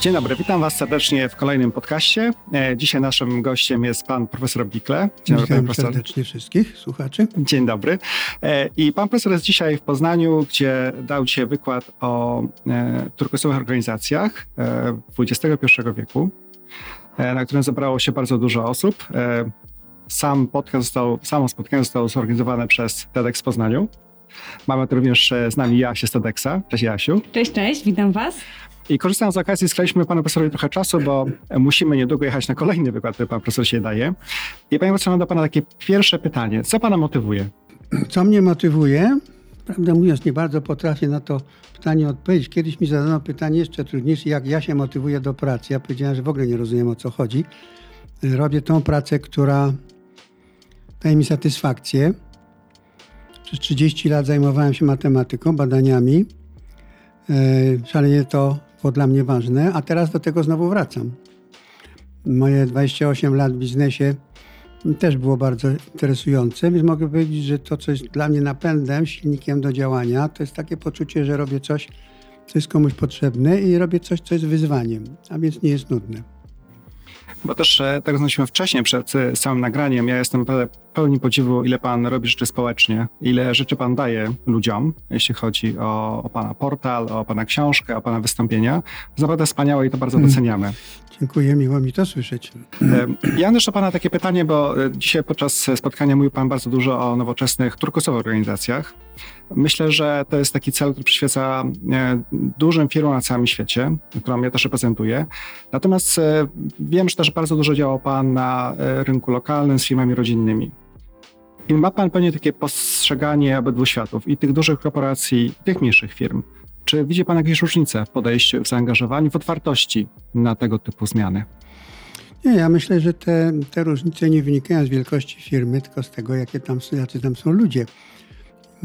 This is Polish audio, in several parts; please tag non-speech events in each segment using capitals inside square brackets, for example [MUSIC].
Dzień dobry, witam Was serdecznie w kolejnym podcaście. E, dzisiaj naszym gościem jest pan profesor Bikle. Dzień dobry, Witam profesor. serdecznie wszystkich słuchaczy. Dzień dobry. E, I pan profesor jest dzisiaj w Poznaniu, gdzie dał dzisiaj wykład o e, turkusowych organizacjach XXI wieku, na którym zebrało się bardzo dużo osób. Sam podcast został, samo spotkanie zostało zorganizowane przez TEDx w Poznaniu. Mamy tu również z nami Jasię z TEDxa. Cześć Jasiu. Cześć, cześć, witam Was. I korzystając z okazji, sklaliśmy panu profesorowi trochę czasu, bo musimy niedługo jechać na kolejny wykład, który pan profesor się daje. I panie profesorze, mam do pana takie pierwsze pytanie. Co pana motywuje? Co mnie motywuje? Prawdę mówiąc, nie bardzo potrafię na to pytanie odpowiedzieć. Kiedyś mi zadano pytanie jeszcze trudniejsze, jak ja się motywuję do pracy. Ja powiedziałem, że w ogóle nie rozumiem o co chodzi. Robię tą pracę, która daje mi satysfakcję. Przez 30 lat zajmowałem się matematyką, badaniami. E, szalenie to było dla mnie ważne, a teraz do tego znowu wracam. Moje 28 lat w biznesie też było bardzo interesujące, więc mogę powiedzieć, że to, co jest dla mnie napędem, silnikiem do działania, to jest takie poczucie, że robię coś, co jest komuś potrzebne i robię coś, co jest wyzwaniem, a więc nie jest nudne. Bo też, e, tak rozmawialiśmy wcześniej przed e, samym nagraniem, ja jestem pełni podziwu, ile pan robi rzeczy społecznie, ile rzeczy pan daje ludziom, jeśli chodzi o, o pana portal, o pana książkę, o pana wystąpienia. To naprawdę wspaniałe i to bardzo hmm. doceniamy. Dziękuję, miło mi to słyszeć. E, ja mam też do pana takie pytanie, bo dzisiaj podczas spotkania mówił pan bardzo dużo o nowoczesnych turkusowych organizacjach. Myślę, że to jest taki cel, który przyświeca dużym firmom na całym świecie, którą ja też reprezentuję. Natomiast wiem, że też bardzo dużo działał pan na rynku lokalnym z firmami rodzinnymi. I ma Pan pewnie takie postrzeganie obydwu światów, i tych dużych korporacji, i tych mniejszych firm. Czy widzi Pan jakieś różnice w podejściu, w zaangażowaniu, w otwartości na tego typu zmiany? Nie, ja myślę, że te, te różnice nie wynikają z wielkości firmy, tylko z tego, jakie tam, jacy tam są ludzie.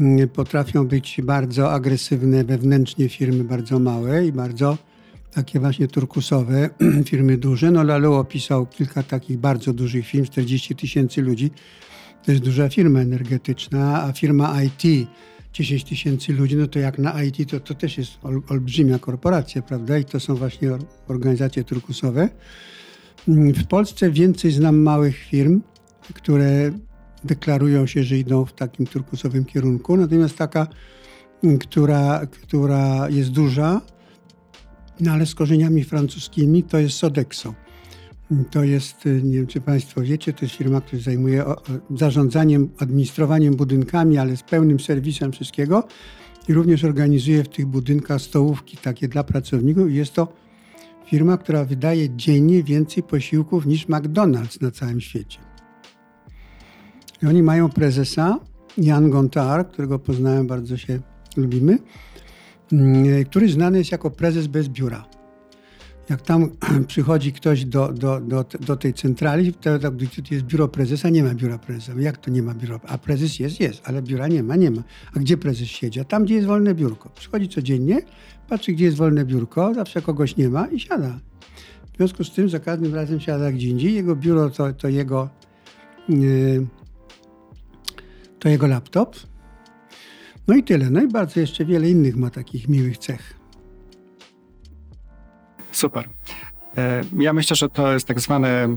Mm, potrafią być bardzo agresywne wewnętrznie firmy bardzo małe i bardzo takie właśnie turkusowe [CLEARS THROAT] firmy duże. No Lalo opisał kilka takich bardzo dużych firm, 40 tysięcy ludzi, to jest duża firma energetyczna, a firma IT 10 tysięcy ludzi, no to jak na IT to, to też jest ol, olbrzymia korporacja, prawda? I to są właśnie organizacje turkusowe. W Polsce więcej znam małych firm, które deklarują się, że idą w takim turkusowym kierunku, natomiast taka, która, która jest duża, no ale z korzeniami francuskimi, to jest Sodexo. To jest, y, nie wiem czy Państwo wiecie, to jest firma, która zajmuje zarządzaniem, administrowaniem budynkami, ale z pełnym serwisem wszystkiego i również organizuje w tych budynkach stołówki takie dla pracowników. Jest to firma, która wydaje dziennie więcej posiłków niż McDonald's na całym świecie. I oni mają prezesa Jan Gontard, którego poznałem, bardzo się lubimy, mm, który znany jest jako prezes bez biura jak tam [CLEARS THROAT] przychodzi ktoś do, do, do, do tej centrali, to, gdy jest biuro prezesa, nie ma biura prezesa. Jak to nie ma biura? A prezes jest, jest, ale biura nie ma, nie ma. A gdzie prezes siedzi? A tam, gdzie jest wolne biurko. Przychodzi codziennie, patrzy, gdzie jest wolne biurko, zawsze kogoś nie ma i siada. W związku z tym za każdym razem siada gdzie indziej. Jego biuro to, to jego yy, to jego laptop. No i tyle. No i bardzo jeszcze wiele innych ma takich miłych cech. Super. E, ja myślę, że to jest tak zwane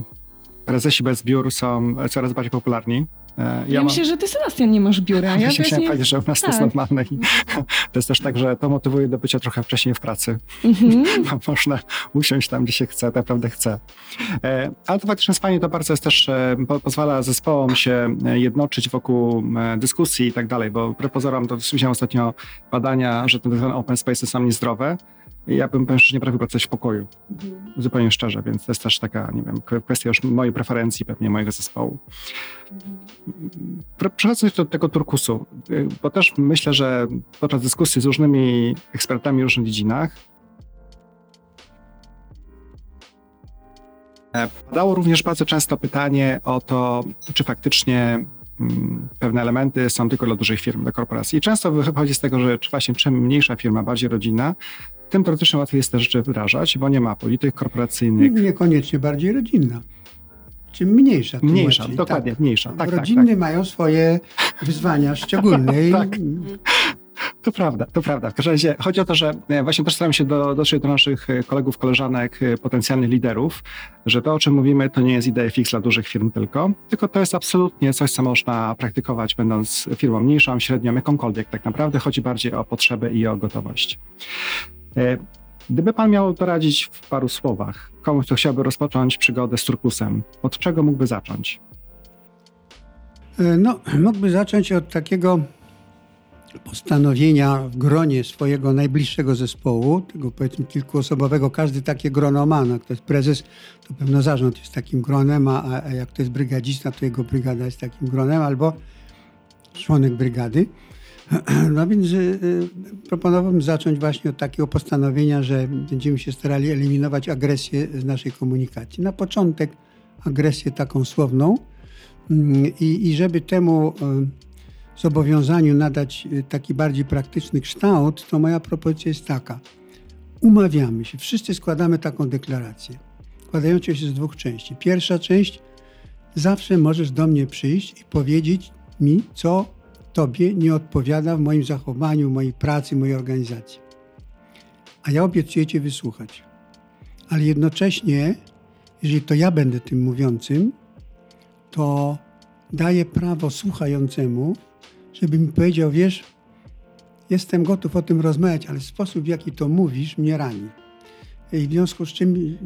prezesi bez biur są coraz bardziej popularni. E, ja, ja myślę, że ty Sebastian nie masz biura. Ja, ja chciałem powiedzieć, że u nas tak. to jest normalne i [LAUGHS] to jest też tak, że to motywuje do bycia trochę wcześniej w pracy. [LAUGHS] Mm-hmm. Można usiąść tam, gdzie się chce, tak naprawdę chce. E, ale to faktycznie jest fajnie, to bardzo jest też, pozwala zespołom się jednoczyć wokół dyskusji i tak dalej, bo wbrew pozorom to słyszałem ostatnio badania, że te open space są niezdrowe, ja bym mężczyźnie prawie pracować w pokoju. Mhm. Zupełnie szczerze, więc to jest też taka, nie wiem, kwestia już mojej preferencji, pewnie mojego zespołu. Mhm. Przechodząc do tego turkusu, bo też myślę, że podczas dyskusji z różnymi ekspertami w różnych dziedzinach e, Padało również bardzo często pytanie o to, czy faktycznie mm, pewne elementy są tylko dla dużych firm, dla korporacji. I często wychodzi z tego, że właśnie czym mniejsza firma, bardziej rodzina, tym teoretycznie łatwiej jest te rzeczy wdrażać, bo nie ma polityk korporacyjnych. Niekoniecznie bardziej rodzinna. Czym mniejsza. Mniejsza, łatwiej. dokładnie, tak. mniejsza. Tak, Rodziny tak, tak. mają swoje wyzwania szczególne. [LAUGHS] tak. To To prawda, to prawda. W każdym razie chodzi o to, że e, właśnie też staram się do, dotrzeć do naszych e, kolegów, koleżanek, e, potencjalnych liderów, że to, o czym mówimy, to nie jest idea fix dla dużych firm tylko, tylko to jest absolutnie coś, co można praktykować, będąc firmą mniejszą, średnią, jakąkolwiek. Tak naprawdę chodzi bardziej o potrzeby i o gotowość. Gdyby pan miał doradzić w paru słowach komuś, kto chciałby rozpocząć przygodę z turkusem, od czego mógłby zacząć? No, mógłby zacząć od takiego postanowienia w gronie swojego najbliższego zespołu, tego powiedzmy kilkuosobowego, każdy takie grono ma. No, kto jest prezes, to pewno zarząd jest takim gronem, a, a jak to jest brygadzista, to jego brygada jest takim gronem, albo członek brygady. [CLEARS THROAT] No więc y, proponowałbym zacząć właśnie od takiego postanowienia, że będziemy się starali eliminować agresję z naszej komunikacji. Na początek agresję taką słowną mm, i, i żeby temu y, zobowiązaniu nadać y, taki bardziej praktyczny kształt, to moja propozycja jest taka. Umawiamy się, wszyscy składamy taką deklarację, składającą się z dwóch części. Pierwsza część, zawsze możesz do mnie przyjść i powiedzieć mi, co Tobie nie odpowiada w moim zachowaniu, mojej pracy, mojej organizacji. A ja obiecuję Cię wysłuchać. Ale jednocześnie, jeżeli to ja będę tym mówiącym, to daję prawo słuchającemu, żeby mi powiedział, wiesz, jestem gotów o tym rozmawiać, ale sposób, w jaki to mówisz, mnie rani. I w związku z czym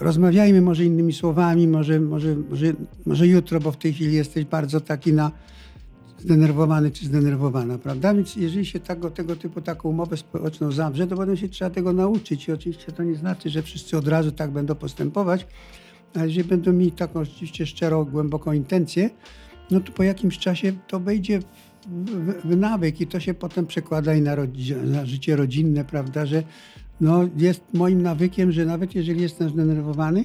rozmawiajmy może innymi słowami, może, może, może, może jutro, bo w tej chwili jesteś bardzo taki na zdenerwowany czy zdenerwowana, prawda? Więc jeżeli się tego, tego typu taką umowę społeczną zawrze, to potem się trzeba tego nauczyć i oczywiście to nie znaczy, że wszyscy od razu tak będą postępować, ale jeżeli będą mieli taką oczywiście szczerą, głęboką intencję, no to po jakimś czasie to wejdzie w, w, nawyk i to się potem przekłada i na, na życie rodzinne, prawda, że no jest moim nawykiem, że nawet jeżeli jestem zdenerwowany,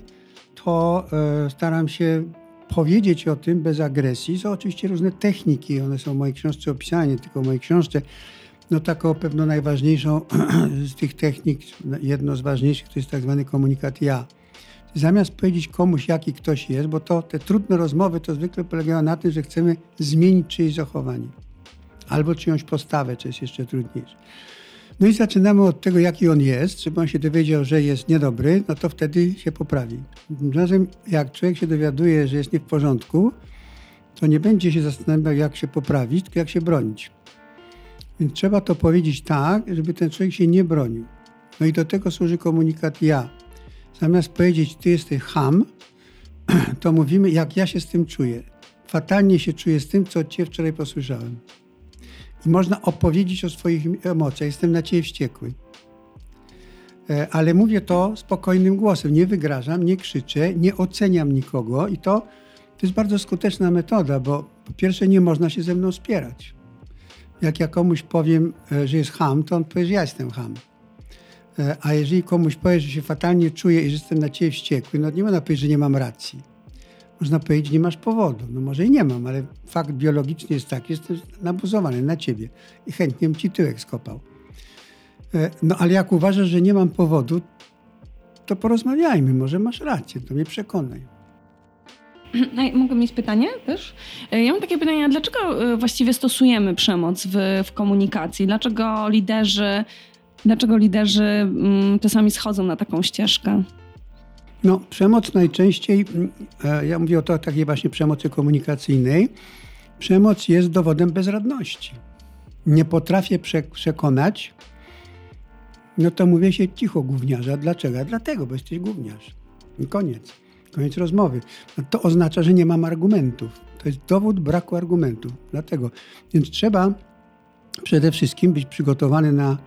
to e, staram się powiedzieć o tym bez agresji. Są oczywiście różne techniki, one są w mojej książce opisane, tylko w mojej książce. No taką pewno najważniejszą [CLEARS THROAT] z tych technik, jedno z ważniejszych, to jest tak zwany komunikat ja. Zamiast powiedzieć komuś, jaki ktoś jest, bo to te trudne rozmowy to zwykle polegają na tym, że chcemy zmienić czyjeś zachowanie albo czyjąś postawę, co jest jeszcze trudniejsze. No i zaczynamy od tego, jaki on jest, żeby on się dowiedział, że jest niedobry, no to wtedy się poprawi. Razem jak człowiek się dowiaduje, że jest nie w porządku, to nie będzie się zastanawiał, jak się poprawić, tylko jak się bronić. Więc trzeba to powiedzieć tak, żeby ten człowiek się nie bronił. No i do tego służy komunikat ja. Zamiast powiedzieć, ty jesteś ham, [CLEARS THROAT] to mówimy, jak ja się z tym czuję. Fatalnie się czuję z tym, co ciebie wczoraj posłyszałem i można opowiedzieć o swoich emocjach. Jestem na ciebie wściekły. E, ale mówię to spokojnym głosem. Nie wygrażam, nie krzyczę, nie oceniam nikogo i to, to jest bardzo skuteczna metoda, bo po pierwsze nie można się ze mną spierać. Jak ja komuś powiem, e, że jest ham, to on powie, że ja jestem ham. E, a jeżeli komuś powie, że się fatalnie czuję i że jestem na ciebie wściekły, no nie można powiedzieć, że nie mam racji można powiedzieć, nie masz powodu. No może i nie mam, ale fakt biologiczny jest taki, jestem nabuzowany na ciebie i chętnie bym ci tyłek skopał. E, no ale jak uważasz, że nie mam powodu, to porozmawiajmy, może masz rację, to mnie przekonaj. Mogę mieć pytanie też? E, ja mam takie pytanie, dlaczego e, właściwie stosujemy przemoc w, w komunikacji? Dlaczego liderzy, dlaczego liderzy mm, czasami schodzą na taką ścieżkę? No, przemoc najczęściej, mm, e, ja mówię o to takiej właśnie przemocy komunikacyjnej, przemoc jest dowodem bezradności. Nie potrafię przekonać, no to mówię się cicho gówniarza. Dlaczego? Dlatego, bo jesteś gówniarz. Koniec. Koniec rozmowy. No to oznacza, że nie mam argumentów. To jest dowód braku argumentów. Dlatego. Więc trzeba przede wszystkim być przygotowany na,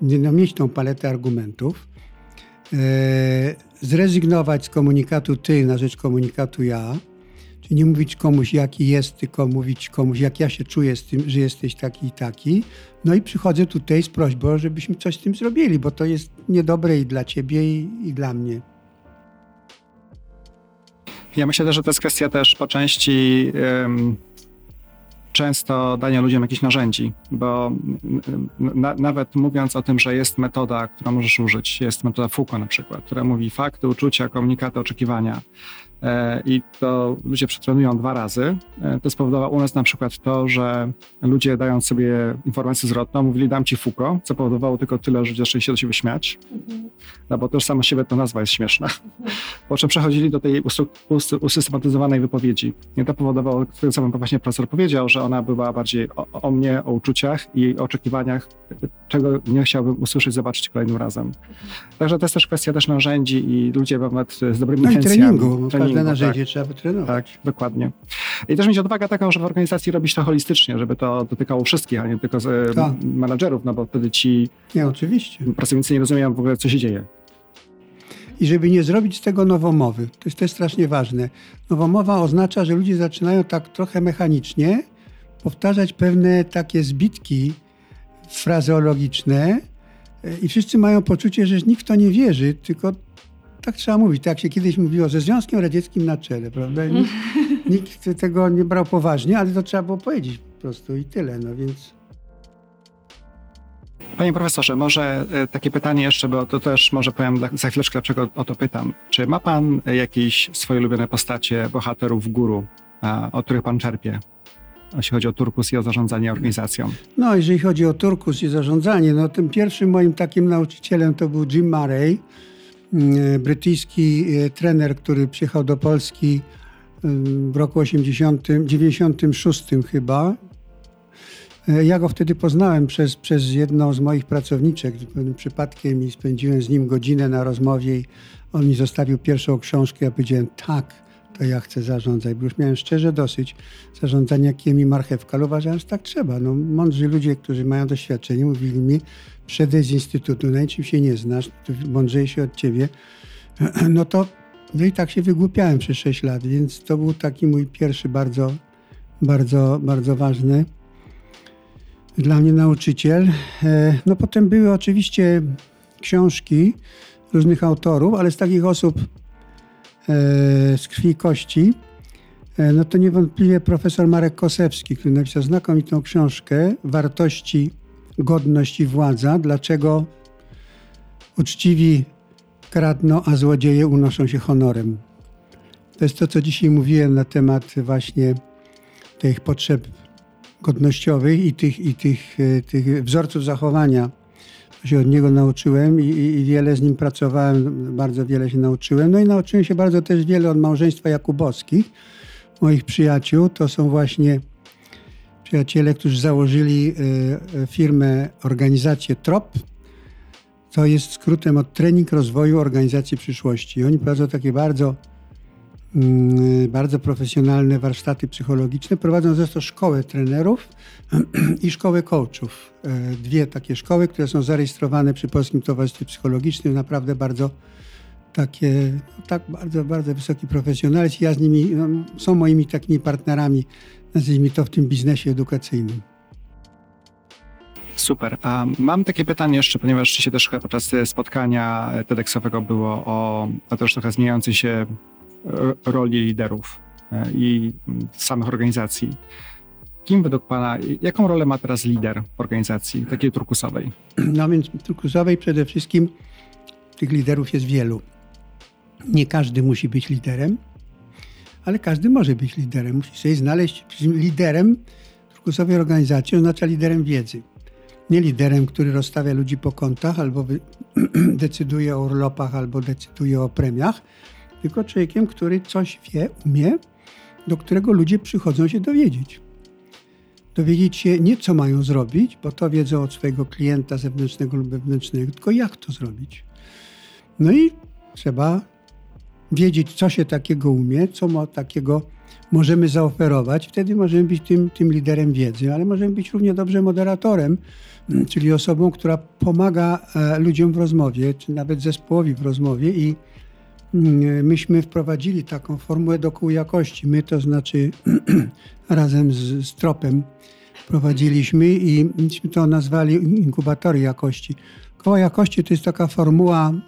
na mieć tą paletę argumentów, E, zrezygnować z komunikatu ty na rzecz komunikatu ja, czyli nie mówić komuś jaki jest, tylko mówić komuś jak ja się czuję z tym, że jesteś taki i taki. No i przychodzę tutaj z prośbą, żebyśmy coś z tym zrobili, bo to jest niedobre i dla ciebie i, i dla mnie. Ja myślę, że to jest kwestia też po części często dania ludziom jakichś narzędzi, bo na, nawet mówiąc o tym, że jest metoda, którą możesz użyć, jest metoda Foucault na przykład, która mówi fakty, uczucia, komunikaty, oczekiwania, i to ludzie przetrenują dwa razy. E, to spowodowało u nas na przykład to, że ludzie dając sobie informację zwrotną, mówili dam ci fuko, co powodowało tylko tyle, że ludzie zaczęli się do siebie śmiać, mhm. no bo też samo siebie to nazwa jest śmieszna. Mhm. Po czym przechodzili do tej usystematyzowanej wypowiedzi. I to powodowało, co właśnie profesor powiedział, że ona była bardziej o, o, mnie, o uczuciach i oczekiwaniach, czego nie chciałbym usłyszeć, zobaczyć kolejnym razem. Mhm. Także to jest też kwestia też narzędzi i ludzie nawet z dobrymi no intencjami. treningu, treningu każde narzędzie tak, trzeba wytrenować. Tak, dokładnie. I też mieć odwagę taką, żeby w organizacji robić to holistycznie, żeby to dotykało wszystkich, a nie tylko z, tak. menadżerów, no bo wtedy ci nie, oczywiście. pracownicy nie rozumieją w ogóle, co się dzieje. I żeby nie zrobić z tego nowomowy. To jest też strasznie ważne. Nowomowa oznacza, że ludzie zaczynają tak trochę mechanicznie powtarzać pewne takie zbitki frazeologiczne e, i wszyscy mają poczucie, że nikt w to nie wierzy, tylko tak trzeba mówić. Tak się kiedyś mówiło ze Związkiem Radzieckim na czele, prawda? Nikt, [LAUGHS] nikt tego nie brał poważnie, ale to trzeba było powiedzieć po prostu i tyle, no więc... Panie profesorze, może e, takie pytanie jeszcze, bo to też może powiem za chwileczkę, dlaczego o to pytam. Czy ma pan jakieś swoje ulubione postacie bohaterów guru, od których pan czerpie? jeśli chodzi o turkus i o zarządzanie organizacją? No, jeżeli chodzi o turkus i zarządzanie, no tym pierwszym moim takim nauczycielem to był Jim Murray, brytyjski e, trener, który przyjechał do Polski w roku 80, 96 chyba. E, ja go wtedy poznałem przez, przez jedną z moich pracowniczek przypadkiem i spędziłem z nim godzinę na rozmowie on mi zostawił pierwszą książkę. Ja powiedziałem tak, to ja chcę zarządzać, bo już miałem szczerze dosyć zarządzania kiemi i marchewka, ale uważałem, że tak trzeba. No, mądrzy ludzie, którzy mają doświadczenie, mówili mi, przedej z instytutu, na niczym się nie znasz, mądrzejszy od ciebie. [CLEARS THROAT] No to, no i tak się wygłupiałem przez 6 lat, więc to był taki mój pierwszy bardzo, bardzo, bardzo ważny dla mnie nauczyciel. E, no potem były oczywiście książki różnych autorów, ale z takich osób E, z krwi i kości, e, no to niewątpliwie profesor Marek Kosewski, który napisał znakomitą książkę Wartości, godność i władza. Dlaczego uczciwi kradną, a złodzieje unoszą się honorem. To jest to, co dzisiaj mówiłem na temat właśnie tych potrzeb godnościowych i tych, i tych, e, tych wzorców zachowania się od niego nauczyłem i, i, wiele z nim pracowałem, bardzo wiele się nauczyłem. No i nauczyłem się bardzo też wiele od małżeństwa Jakubowskich, moich przyjaciół. To są właśnie przyjaciele, którzy założyli y, firmę, organizację TROP. To jest skrótem od Trening Rozwoju Organizacji Przyszłości. Oni prowadzą takie bardzo Mm, bardzo profesjonalne warsztaty psychologiczne. Prowadzą zresztą szkołę trenerów [CLEARS THROAT] i szkołę coachów. E, dwie takie szkoły, które są zarejestrowane przy Polskim Towarzystwie Psychologicznym. Naprawdę bardzo takie, no tak bardzo, bardzo wysoki profesjonalizm. Ja z nimi, no, są moimi takimi partnerami, nazwijmy to w tym biznesie edukacyjnym. Super. Mam takie pytanie jeszcze, ponieważ się też podczas spotkania TEDxowego było o, o też trochę zmieniającej się roli liderów e, i samych organizacji. Kim według Pana, jaką rolę ma teraz lider organizacji takiej turkusowej? No więc turkusowej przede wszystkim tych liderów jest wielu. Nie każdy musi być liderem, ale każdy może być liderem. Musi sobie znaleźć liderem turkusowej organizacji, oznacza liderem wiedzy. Nie liderem, który rozstawia ludzi po kątach, albo [CLEARS THROAT] decyduje o urlopach, albo decyduje o premiach, tylko człowiekiem, który coś wie, umie, do którego ludzie przychodzą się dowiedzieć. Dowiedzieć się nie co mają zrobić, bo to wiedzą od swojego klienta zewnętrznego lub wewnętrznego, tylko jak to zrobić. No i trzeba wiedzieć, co się takiego umie, co ma takiego możemy zaoferować. Wtedy możemy być tym, tym liderem wiedzy, ale możemy być równie dobrze moderatorem, czyli osobą, która pomaga e, ludziom w rozmowie, czy nawet zespołowi w rozmowie i Mm, myśmy wprowadzili taką formułę do kół jakości. My to znaczy [CLEARS THROAT] razem z, z Tropem prowadziliśmy i myśmy to nazwali inkubatory jakości. Koła jakości to jest taka formuła mm,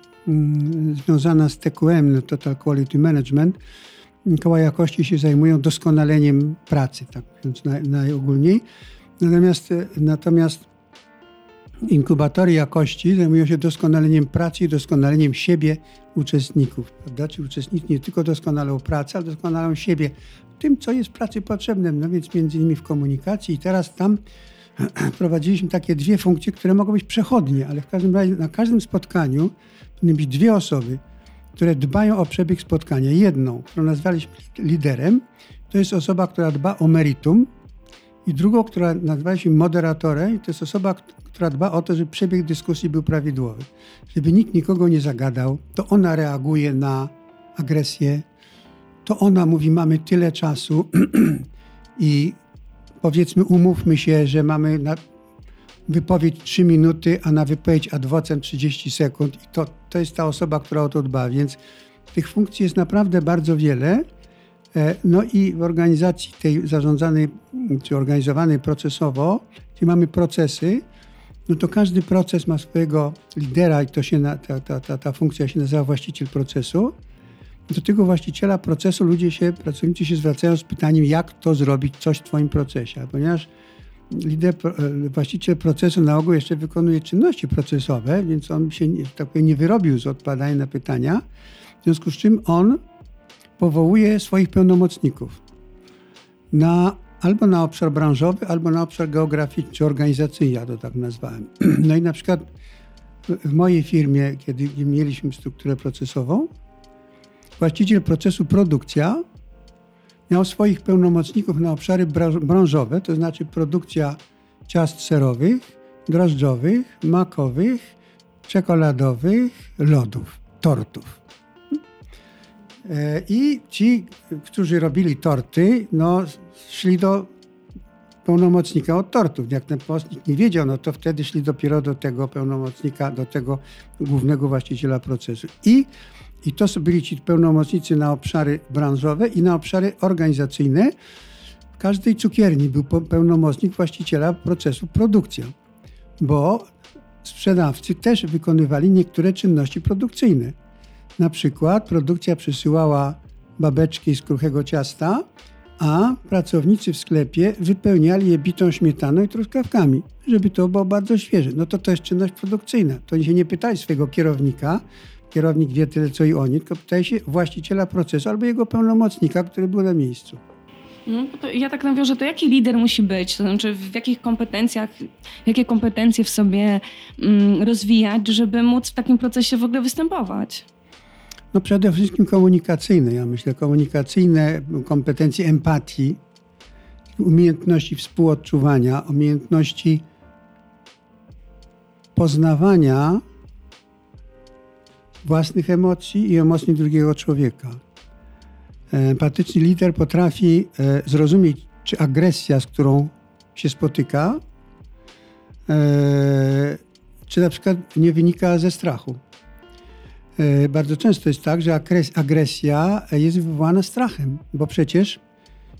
związana z TQM, Total Quality Management. Koła jakości się zajmują doskonaleniem pracy, tak mówiąc naj, najogólniej. Natomiast, natomiast Inkubatory jakości zajmują się doskonaleniem pracy i doskonaleniem siebie uczestników. Prawda? Czy uczestnicy nie tylko doskonalą pracę, ale doskonalą siebie w tym, co jest pracy potrzebne, no więc między innymi w komunikacji. I teraz tam [CLEARS THROAT] prowadziliśmy takie dwie funkcje, które mogą być przechodnie, ale w każdym razie na każdym spotkaniu powinny być dwie osoby, które dbają o przebieg spotkania. Jedną, którą nazwaliśmy liderem, to jest osoba, która dba o meritum, i drugą, która nazwaliśmy moderatorem, to jest osoba, która dba o to, żeby przebieg dyskusji był prawidłowy. Żeby nikt nikogo nie zagadał, to ona reaguje na agresję, to ona mówi, mamy tyle czasu [CLEARS THROAT] i powiedzmy, umówmy się, że mamy na wypowiedź 3 minuty, a na wypowiedź adwocem 30 sekund. I to, to jest ta osoba, która o to dba. Więc tych funkcji jest naprawdę bardzo wiele. E, no i w organizacji tej zarządzanej czy organizowanej procesowo, gdzie mamy procesy, no to każdy proces ma swojego lidera i to się na, ta, ta, ta, ta funkcja się nazywa właściciel procesu. Do tego właściciela procesu ludzie się, pracownicy się zwracają z pytaniem, jak to zrobić coś w Twoim procesie. Ponieważ lider, e, właściciel procesu na ogół jeszcze wykonuje czynności procesowe, więc on się tak powiem, nie wyrobił z odpowiadania na pytania. W związku z czym on powołuje swoich pełnomocników na, albo na obszar branżowy, albo na obszar geograficzny czy organizacyjny, ja to tak nazwałem. [CLEARS THROAT] No i na przykład w mojej firmie, kiedy mieliśmy strukturę procesową, właściciel procesu produkcja miał swoich pełnomocników na obszary branżowe, to znaczy produkcja ciast serowych, drożdżowych, makowych, czekoladowych, lodów, tortów. E, I ci, którzy robili torty, no, szli do pełnomocnika od tortów. Jak ten pomocnik nie wiedział, no to wtedy szli dopiero do tego pełnomocnika, do tego głównego właściciela procesu. I, i to byli ci pełnomocnicy na obszary branżowe i na obszary organizacyjne. W każdej cukierni był pełnomocnik właściciela procesu produkcja, bo sprzedawcy też wykonywali niektóre czynności produkcyjne. Na przykład produkcja przysyłała babeczki z kruchego ciasta, a pracownicy w sklepie wypełniali je bitą śmietaną i truskawkami, żeby to było bardzo świeże. No to to jest czynność produkcyjna. To się nie pytali swojego kierownika, kierownik wie tyle co i oni, tylko pytali się właściciela procesu albo jego pełnomocnika, który był na miejscu. No, ja tak nawiążę, to jaki lider musi być? To znaczy w jakich kompetencjach, jakie kompetencje w sobie mm, rozwijać, żeby móc w takim procesie w ogóle występować? No przede wszystkim komunikacyjne. Ja myślę komunikacyjne, kompetencje empatii, umiejętności współodczuwania, umiejętności poznawania własnych emocji i emocji drugiego człowieka. Empatyczny lider potrafi e, zrozumieć, czy agresja, z którą się spotyka, e, czy na przykład nie wynika ze strachu. E, bardzo często jest tak, że agresja jest wywołana strachem, bo przecież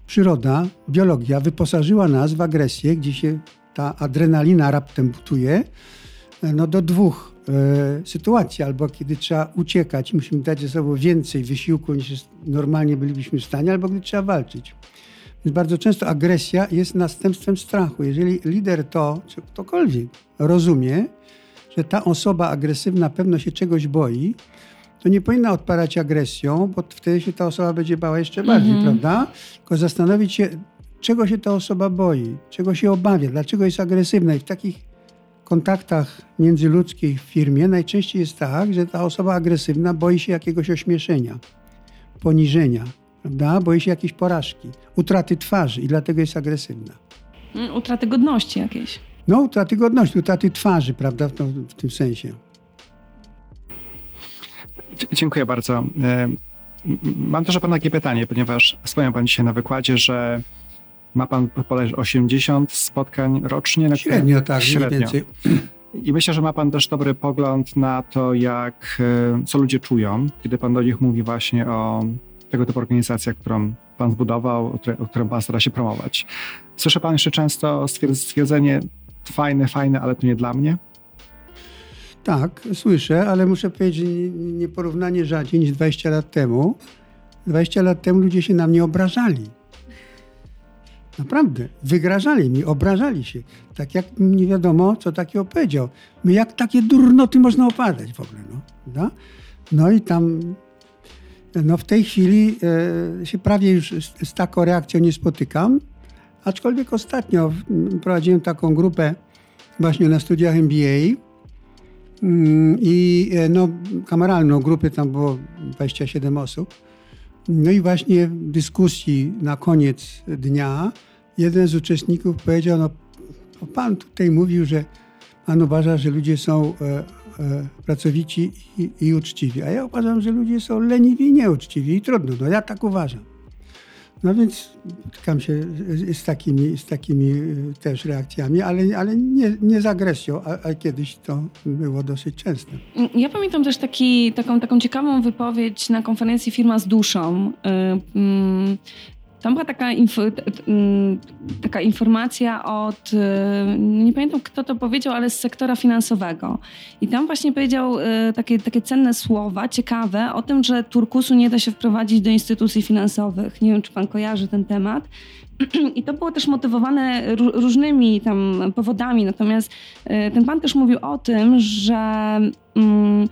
przyroda, biologia wyposażyła nas w agresję, gdzie się ta adrenalina raptem butuje, no do dwóch sytuacji. Albo kiedy trzeba uciekać, musimy dać ze sobą więcej wysiłku niż normalnie bylibyśmy w stanie, albo gdy trzeba walczyć. Więc bardzo często agresja jest następstwem strachu. Jeżeli lider to, czy ktokolwiek rozumie, że ta osoba agresywna pewno się czegoś boi, to nie powinna odparać agresją, bo wtedy się ta osoba będzie bała jeszcze bardziej, mm -hmm. prawda? Tylko zastanowić się, czego się ta osoba boi, czego się obawia, dlaczego jest agresywna. I w takich kontaktach międzyludzkich w firmie najczęściej jest tak, że ta osoba agresywna boi się jakiegoś ośmieszenia, poniżenia, prawda? Boi się jakiejś porażki, utraty twarzy i dlatego jest agresywna. Mm, utraty godności jakiejś. No, utraty godności, utraty twarzy, prawda, w, to, w tym sensie. Dziękuję bardzo. E, mam też o Pana takie pytanie, ponieważ wspomniał Pan dzisiaj na wykładzie, że ma Pan podać 80 spotkań rocznie. Średnio, tak, średnio. mniej więcej. I myślę, że ma Pan też dobry pogląd na to, jak, e, co ludzie czują, kiedy Pan do nich mówi właśnie o tego typu organizacjach, którą Pan zbudował, o którą Pan stara się promować. Słyszy Pan jeszcze często stwierdzenie fajne, fajne, ale to nie dla mnie? Tak, słyszę, ale muszę powiedzieć, że nieporównanie rzadziej niż 20 lat temu. 20 lat temu ludzie się na mnie obrażali. Naprawdę. Wygrażali mi, obrażali się. Tak jak nie wiadomo, co takiego powiedział. My jak takie durnoty można opadać w ogóle. No, no? no i tam no w tej chwili e, się prawie już z, z, taką reakcją nie spotykam. Aczkolwiek ostatnio prowadziłem taką grupę właśnie na studiach MBA mm, i e, no, kameralną grupę, tam było 27 osób. No i właśnie w dyskusji na koniec dnia jeden z uczestników powiedział, no pan tutaj mówił, że pan uważa, że ludzie są e, e, pracowici i, i, uczciwi, a ja uważam, że ludzie są leniwi i nieuczciwi i trudno, no ja tak uważam. No więc spotykam się z takimi, z takimi e, też reakcjami, ale, ale nie, nie z agresją, a, a, kiedyś to było dosyć częste. Ja pamiętam też taki, taką, taką ciekawą wypowiedź na konferencji Firma z duszą. Yy, tam była taka, mm, taka informacja od, y, nie pamiętam kto to powiedział, ale z sektora finansowego. I tam właśnie powiedział y, takie, takie cenne słowa, ciekawe, o tym, że turkusu nie da się wprowadzić do instytucji finansowych. Nie wiem, czy pan kojarzy ten temat. [CLEARS THROAT] I to było też motywowane różnymi tam powodami. Natomiast y, ten pan też mówił o tym, że mm,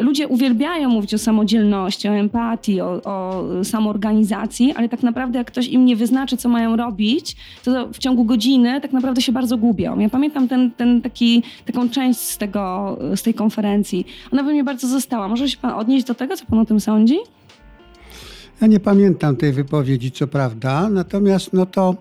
ludzie uwielbiają mówić o samodzielności, o empatii, o, o samoorganizacji, ale tak naprawdę jak ktoś im nie wyznaczy, co mają robić, to w ciągu godziny tak naprawdę się bardzo gubią. Ja pamiętam ten, ten taki, taką część z, tego, z tej konferencji. Ona by mnie bardzo została. Może się pan odnieść do tego, co pan o tym sądzi? Ja nie pamiętam tej wypowiedzi, co prawda, natomiast no to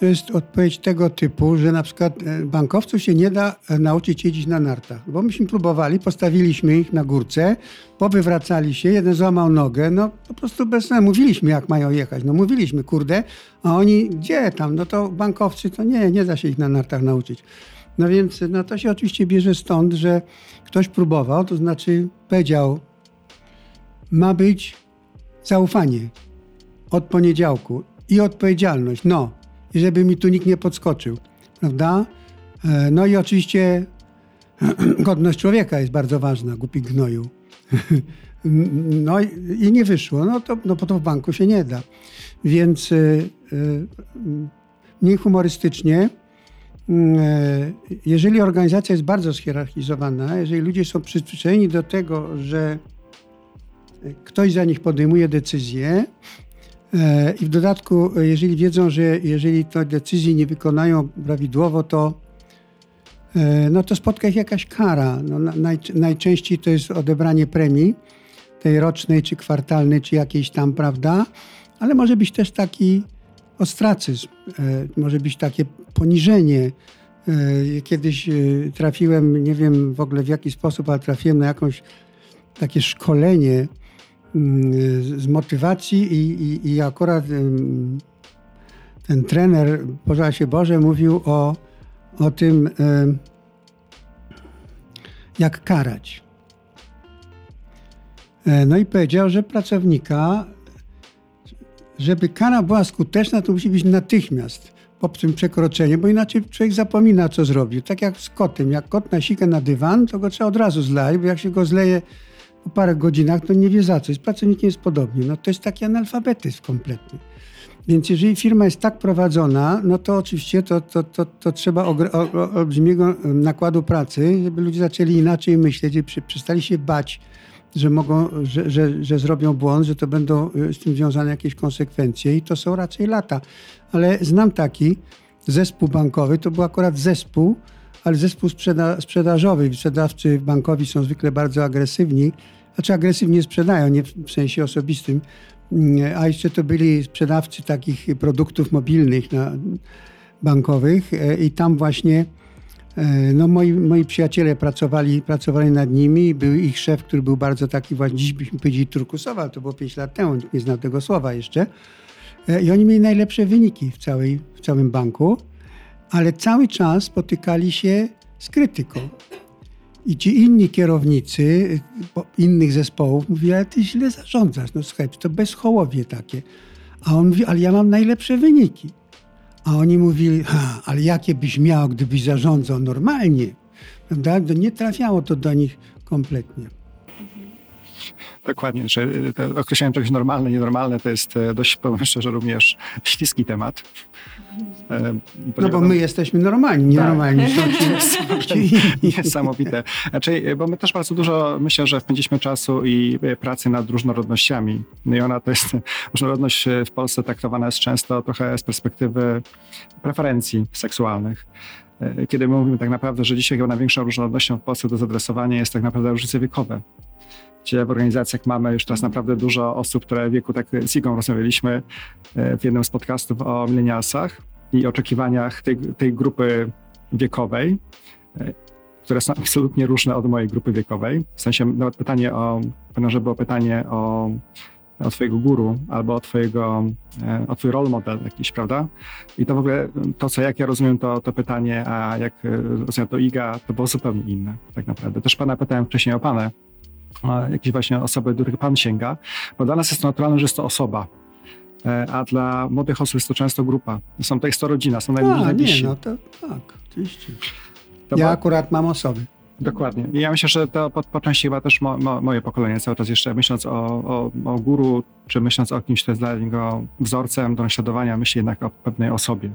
to jest odpowiedź tego typu, że na przykład e, bankowców się nie da e, nauczyć jeździć na nartach. Bo myśmy próbowali, postawiliśmy ich na górce, powywracali się, jeden złamał nogę, no po prostu bez sensu. Mówiliśmy, jak mają jechać. No mówiliśmy, kurde, a oni gdzie tam? No to bankowcy, to nie, nie da się ich na nartach nauczyć. No więc no to się oczywiście bierze stąd, że ktoś próbował, to znaczy powiedział, ma być zaufanie od poniedziałku i odpowiedzialność. No, i żeby mi tu nikt nie podskoczył, prawda? E, no i oczywiście [CLEARS THROAT] godność człowieka jest bardzo ważna, głupi gnoju. [LAUGHS] No i nie wyszło, no to, no to w banku się nie da. Więc y, y, mniej humorystycznie, jeżeli organizacja jest bardzo schierarchizowana, jeżeli ludzie są przyzwyczajeni do tego, że ktoś za nich podejmuje decyzje, E, I w dodatku, e, jeżeli wiedzą, że jeżeli te decyzji nie wykonają prawidłowo, to, e, no to spotka ich jakaś kara. No, naj, najczęściej to jest odebranie premii, tej rocznej, czy kwartalnej, czy jakiejś tam, prawda? Ale może być też taki ostracyzm, może być takie poniżenie. Kiedyś trafiłem, nie wiem w ogóle w jaki sposób, ale trafiłem na jakąś takie szkolenie z motywacji i, i, i akurat ten trener, pożal się Boże, mówił o, o tym, jak karać. E, no i powiedział, że pracownika, żeby kara była skuteczna, to musi być natychmiast po tym przekroczeniu, bo inaczej człowiek zapomina, co zrobił. Tak jak z kotem. Jak kot nasika na dywan, to go trzeba od razu zlać, bo jak się go zleje po parę godzinach, to nie wie za co. Z pracownikiem jest podobnie. No to jest taki analfabetyzm kompletny. Więc jeżeli firma jest tak prowadzona, no to oczywiście to, to, to, to trzeba olbrzymiego nakładu pracy, żeby ludzie zaczęli inaczej myśleć, żeby przestali się bać, że mogą, że, że, że zrobią błąd, że to będą y, z tym związane jakieś konsekwencje i to są raczej lata. Ale znam taki zespół bankowy, to był akurat zespół, ale zespół sprzeda sprzedażowy. Sprzedawcy bankowi są zwykle bardzo agresywni, znaczy agresywnie sprzedają, nie w sensie osobistym, mm, a jeszcze to byli sprzedawcy takich produktów mobilnych na, bankowych e, i tam właśnie e, no moi, moi przyjaciele pracowali, pracowali nad nimi. Był ich szef, który był bardzo taki właśnie, dziś byśmy powiedzieli turkusowy, ale to było 5 lat temu, nie znał tego słowa jeszcze. E, I oni mieli najlepsze wyniki w, całej, w całym banku ale cały czas spotykali się z krytyką. I ci inni kierownicy innych zespołów mówili, ale ty źle zarządzasz, no słuchaj, to bezchołowie takie. A on mówi, ale ja mam najlepsze wyniki. A oni mówili, ale jakie byś miał, gdybyś zarządzał normalnie? Prawda? Nie trafiało to do nich kompletnie. Dokładnie, że określenie czegoś normalne, nienormalne to jest dość, powiem szczerze, również śliski temat. No bo my jesteśmy normalni, nienormalni tak. ci, [LAUGHS] Niesamowite. Znaczy, bo my też bardzo dużo, myślę, że wpędziliśmy czasu i pracy nad różnorodnościami. No i ona to jest, [LAUGHS] różnorodność w Polsce traktowana jest często trochę z perspektywy preferencji seksualnych. Kiedy my mówimy tak naprawdę, że dzisiaj chyba największą różnorodnością w Polsce do zadresowania jest tak naprawdę różnice wiekowe gdzie w organizacjach mamy już teraz naprawdę dużo osób, które w wieku, tak z Igą rozmawialiśmy e, w jednym z podcastów o milenialsach i oczekiwaniach tej, tej grupy wiekowej, e, które są [LAUGHS] absolutnie różne od mojej grupy wiekowej. W sensie nawet pytanie o, że było pytanie o, o twojego guru albo o twojego, e, o twój role model jakiś, prawda? I to w ogóle, to co jak ja rozumiem to, to pytanie, a jak rozumiem to Iga, to było zupełnie inne tak naprawdę. Też pana pytałem wcześniej o panę, jakieś właśnie osoby, do których Pan sięga, bo dla nas jest naturalne, że jest to osoba, e, a dla młodych osób jest to często grupa. Są to jest to rodzina, są najbliżsi. nie, no to tak, oczywiście. To ja akurat mam osoby. Dokładnie. I ja myślę, że to po, po części chyba też mo, mo, moje pokolenie cały czas jeszcze myśląc o, o, o guru, czy myśląc o kimś, kto jest dla niego wzorcem do naśladowania, myśli jednak o pewnej osobie.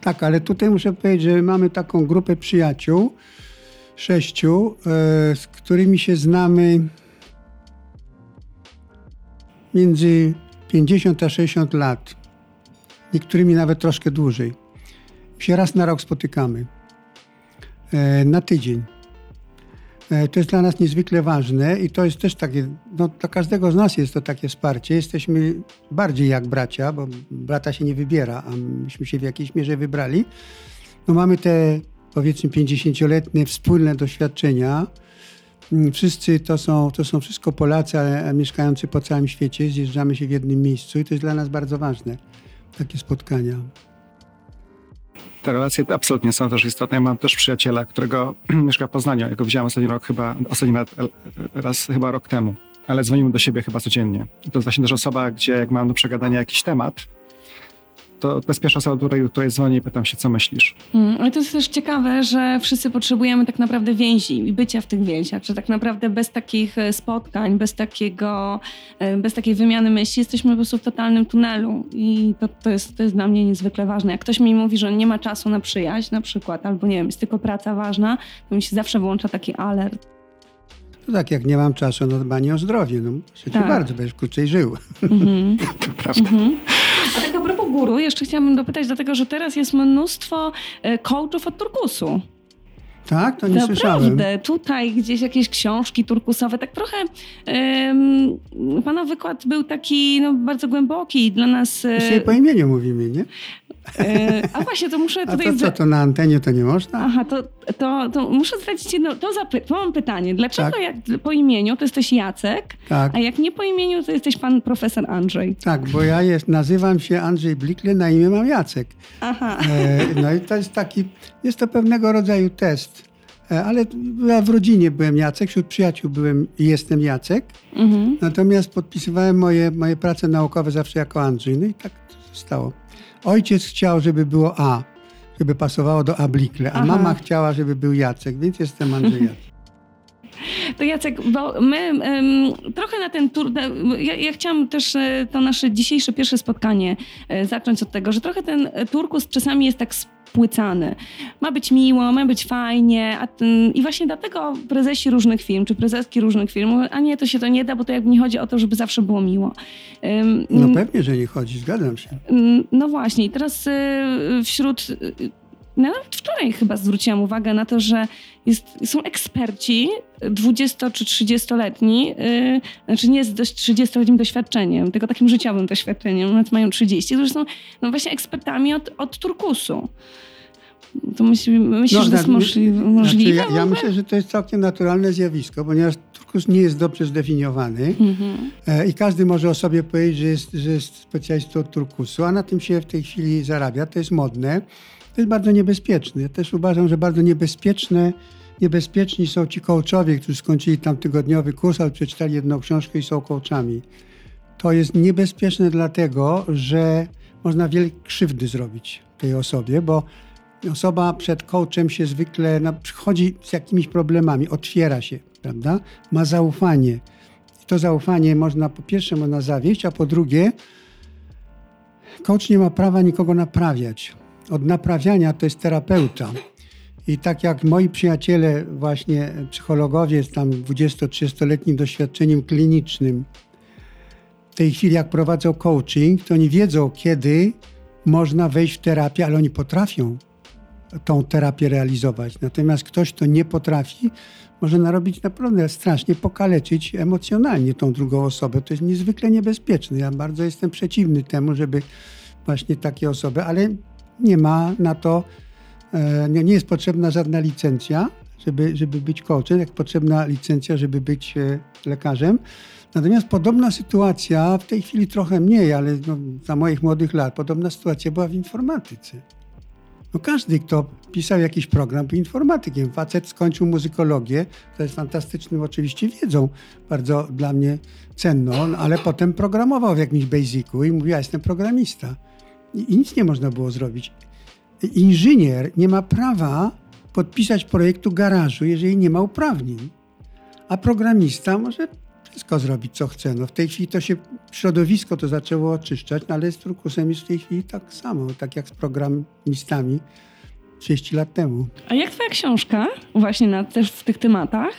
Tak, ale tutaj muszę powiedzieć, że mamy taką grupę przyjaciół, sześciu, e, z którymi się znamy między 50 a 60 lat. Niektórymi nawet troszkę dłużej. Się raz na rok spotykamy. E, na tydzień. E, to jest dla nas niezwykle ważne i to jest też takie, no dla każdego z nas jest to takie wsparcie. Jesteśmy bardziej jak bracia, bo brata się nie wybiera, a myśmy się w jakiejś mierze wybrali. No mamy te powiedzmy 50-letnie wspólne doświadczenia. Mm, wszyscy to są, to są wszystko Polacy, ale mieszkający po całym świecie. Zjeżdżamy się w jednym miejscu i to jest dla nas bardzo ważne, takie spotkania. Te relacje absolutnie są też istotne. Ja mam też przyjaciela, którego [CLEARS THROAT] mieszka w Poznaniu. Ja go widziałem ostatni rok chyba, ostatni raz, raz chyba rok temu. Ale dzwonimy do siebie chyba codziennie. To jest właśnie też osoba, gdzie jak mam do przegadania jakiś temat, to bezpieczna osoba, do której, której dzwonię i pytam się, co myślisz. Mm, ale to jest też ciekawe, że wszyscy potrzebujemy tak naprawdę więzi i bycia w tych więziach, że tak naprawdę bez takich e, spotkań, bez takiego, e, bez takiej wymiany myśli jesteśmy po prostu w totalnym tunelu i to, to, jest, to jest dla mnie niezwykle ważne. Jak ktoś mi mówi, że nie ma czasu na przyjaźń na przykład, albo nie wiem, jest tylko praca ważna, to mi się zawsze włącza taki alert. To tak, jak nie mam czasu na dbanie o zdrowie, no życzę tak. bardzo, będziesz krócej żył. Mm-hmm. [LAUGHS] to prawda. Mm-hmm. A tak a propos guru, jeszcze chciałabym dopytać, dlatego że teraz jest mnóstwo e, coachów od turkusu. Tak, to nie Naprawdę, słyszałem. tutaj gdzieś jakieś książki turkusowe, tak trochę um, pana wykład był taki no, bardzo głęboki dla nas. My sobie po imieniu mówimy, nie? E, a właśnie, to muszę [LAUGHS] tutaj... A to co, to na antenie to nie można? Aha, to, to, to muszę zdradzić jedno, to, zapy- to mam pytanie. Dlaczego tak. jak po imieniu to jesteś Jacek, tak. a jak nie po imieniu to jesteś pan profesor Andrzej? Tak, bo ja jest, nazywam się Andrzej Blikle, na imię mam Jacek. Aha. E, no i to jest taki, jest to pewnego rodzaju test. E, ale ja w rodzinie byłem Jacek, wśród przyjaciół byłem i jestem Jacek. Mhm. Natomiast podpisywałem moje, moje prace naukowe zawsze jako Andrzej. No i tak zostało. Ojciec chciał, żeby było A, żeby pasowało do Ablikle, a Aha. mama chciała, żeby był Jacek, więc jestem Andrzej Jacek. [LAUGHS] [LAUGHS] To Jacek, bo my um, trochę na ten tur. Ja, ja, chciałam też e, to nasze dzisiejsze pierwsze spotkanie e, zacząć od tego, że trochę ten turkus czasami jest tak spłycany. Ma być miło, ma być fajnie. Ten, I właśnie dlatego prezesi różnych firm, czy prezeski różnych firm mówią, a nie, to się to nie da, bo to jakby nie chodzi o to, żeby zawsze było miło. No pewnie, że nie chodzi, zgadzam się. No właśnie, i teraz y, wśród no, nawet wczoraj chyba zwróciłam uwagę na to, że jest, są eksperci 20 czy 30-letni, yy, znaczy nie z 30-letnim doświadczeniem, tylko takim życiowym doświadczeniem, nawet mają 30, którzy są no właśnie ekspertami od, od turkusu. To myśli, myślisz, no, że to jest możliwe? Znaczy ja, ja, myślę, że to jest całkiem naturalne zjawisko, ponieważ turkus nie jest dobrze zdefiniowany mhm. e, i każdy może o sobie powiedzieć, że jest, że jest specjalistą od turkusu, a na tym się w tej chwili zarabia. To jest modne. To jest bardzo niebezpieczne. Ja też uważam, że bardzo niebezpieczne, niebezpieczni są ci coachowie, którzy skończyli tam tygodniowy kurs, ale przeczytali jedną książkę i są coachami. To jest niebezpieczne dlatego, że można wiele krzywdy zrobić tej osobie, bo osoba przed coachem się zwykle no, przychodzi z jakimiś problemami, otwiera się, prawda? Ma zaufanie to zaufanie można po pierwsze można zawieść, a po drugie coach nie ma prawa nikogo naprawiać. Od naprawiania to jest terapeuta. I tak jak moi przyjaciele, właśnie psychologowie z tam 20-30-letnim doświadczeniem klinicznym, w tej chwili jak prowadzą coaching, to oni wiedzą, kiedy można wejść w terapię, ale oni potrafią tą terapię realizować. Natomiast ktoś, kto nie potrafi, może narobić naprawdę strasznie, pokaleczyć emocjonalnie tą drugą osobę. To jest niezwykle niebezpieczne. Ja bardzo jestem przeciwny temu, żeby właśnie takie osoby, ale nie ma na to, e, nie jest potrzebna żadna licencja, żeby, żeby być coachem, jak potrzebna licencja, żeby być e, lekarzem. Natomiast podobna sytuacja, w tej chwili trochę mniej, ale no, za moich młodych lat, podobna sytuacja była w informatyce. No każdy, kto pisał jakiś program, był informatykiem. Facet skończył muzykologię, to jest fantastyczną oczywiście wiedzą, bardzo dla mnie cenną, ale potem programował w jakimś basicu i mówił, ja jestem programista. I, nic nie można było zrobić. Inżynier nie ma prawa podpisać projektu garażu, jeżeli nie ma uprawnień. A programista może wszystko zrobić, co chce. No w tej chwili to się środowisko to zaczęło oczyszczać, no ale z turkusem jest w tej chwili tak samo, tak jak z programistami 30 lat temu. A jak twoja książka właśnie na, też w tych tematach?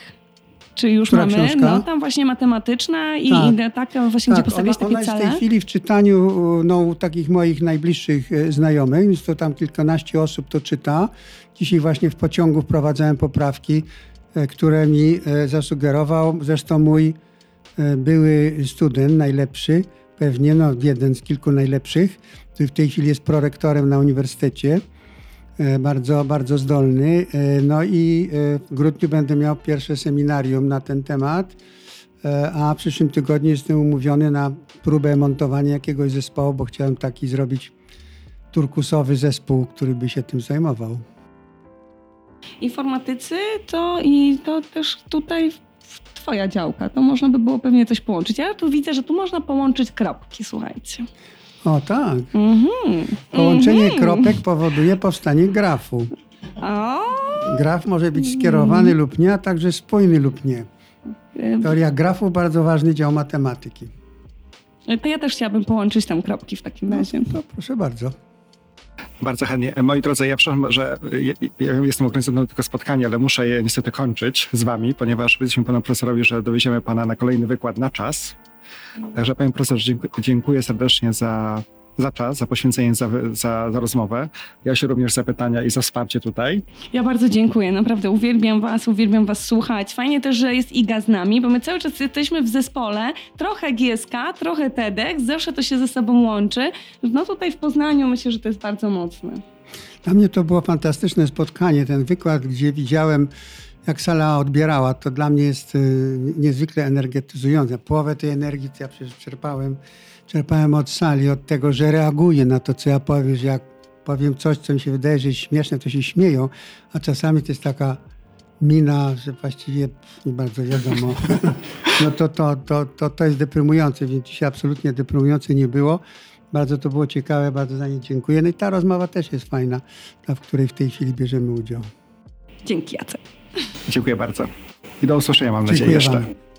Czy już Która mamy, książka? no tam właśnie matematyczna i Tak. tak. taka właśnie, gdzie postawiać ona, takie ona jest w cele? tej chwili w czytaniu no, u takich moich najbliższych e, znajomych, więc to tam kilkanaście osób to czyta. Dzisiaj właśnie w pociągu wprowadzałem poprawki, e, które mi e, zasugerował zresztą mój e, były student, najlepszy, pewnie no, jeden z kilku najlepszych, który w tej chwili jest prorektorem na uniwersytecie. E, Bardzo, bardzo zdolny. E, No i e, w grudniu będę miał pierwsze seminarium na ten temat. A w przyszłym tygodniu jestem umówiony na próbę montowania jakiegoś zespołu, bo chciałem taki zrobić turkusowy zespół, który by się tym zajmował. Informatycy to i to też tutaj twoja działka. To można by było pewnie coś połączyć. Ja tu widzę, że tu można połączyć kropki, słuchajcie. O tak. Mhm. Połączenie Mhm. kropek powoduje powstanie grafu. O, Graf może być skierowany lub nie, a także spójny lub nie. y, Teoria grafu bardzo ważny dział matematyki. to ja też chciałabym połączyć tam kropki w takim razie. To proszę bardzo. Bardzo chętnie. Moi drodzy, ja przepraszam, że ja, ja jestem organizatorem tego spotkania, ale muszę je niestety kończyć z wami, ponieważ powiedzieliśmy panu profesorowi, że dowieziemy pana na kolejny wykład na czas. Także panie profesorze, dziękuję, dziękuję serdecznie za, za czas, za poświęcenie, za, za, za rozmowę. Ja się również za pytania i za wsparcie tutaj. Ja bardzo dziękuję, naprawdę uwielbiam was, uwielbiam was słuchać. Fajnie też, że jest Iga z nami, bo my cały czas jesteśmy w zespole, trochę GSK, trochę TEDx, zawsze to się ze sobą łączy. No tutaj w Poznaniu myślę, że to jest bardzo mocne. Dla mnie to było fantastyczne spotkanie. Ten wykład, gdzie widziałem, jak sala odbierała, to dla mnie jest y, niezwykle energetyzujące. Połowę tej energii to ja przecież czerpałem, czerpałem od sali, od tego, że reaguję na to, co ja powiem, że jak powiem coś, co mi się wydaje, że jest śmieszne, to się śmieją, a czasami to jest taka mina, że właściwie nie bardzo wiadomo. [LAUGHS] No to, to, to, to, to jest deprymujące, więc dzisiaj absolutnie deprymujące nie było. Bardzo to było ciekawe, bardzo za nie dziękuję. No i ta rozmowa też jest fajna, w której w tej chwili bierzemy udział. Dzięki Jacek. Dziękuję bardzo. I do usłyszenia, mam nadzieję, Dziękuję jeszcze. wam.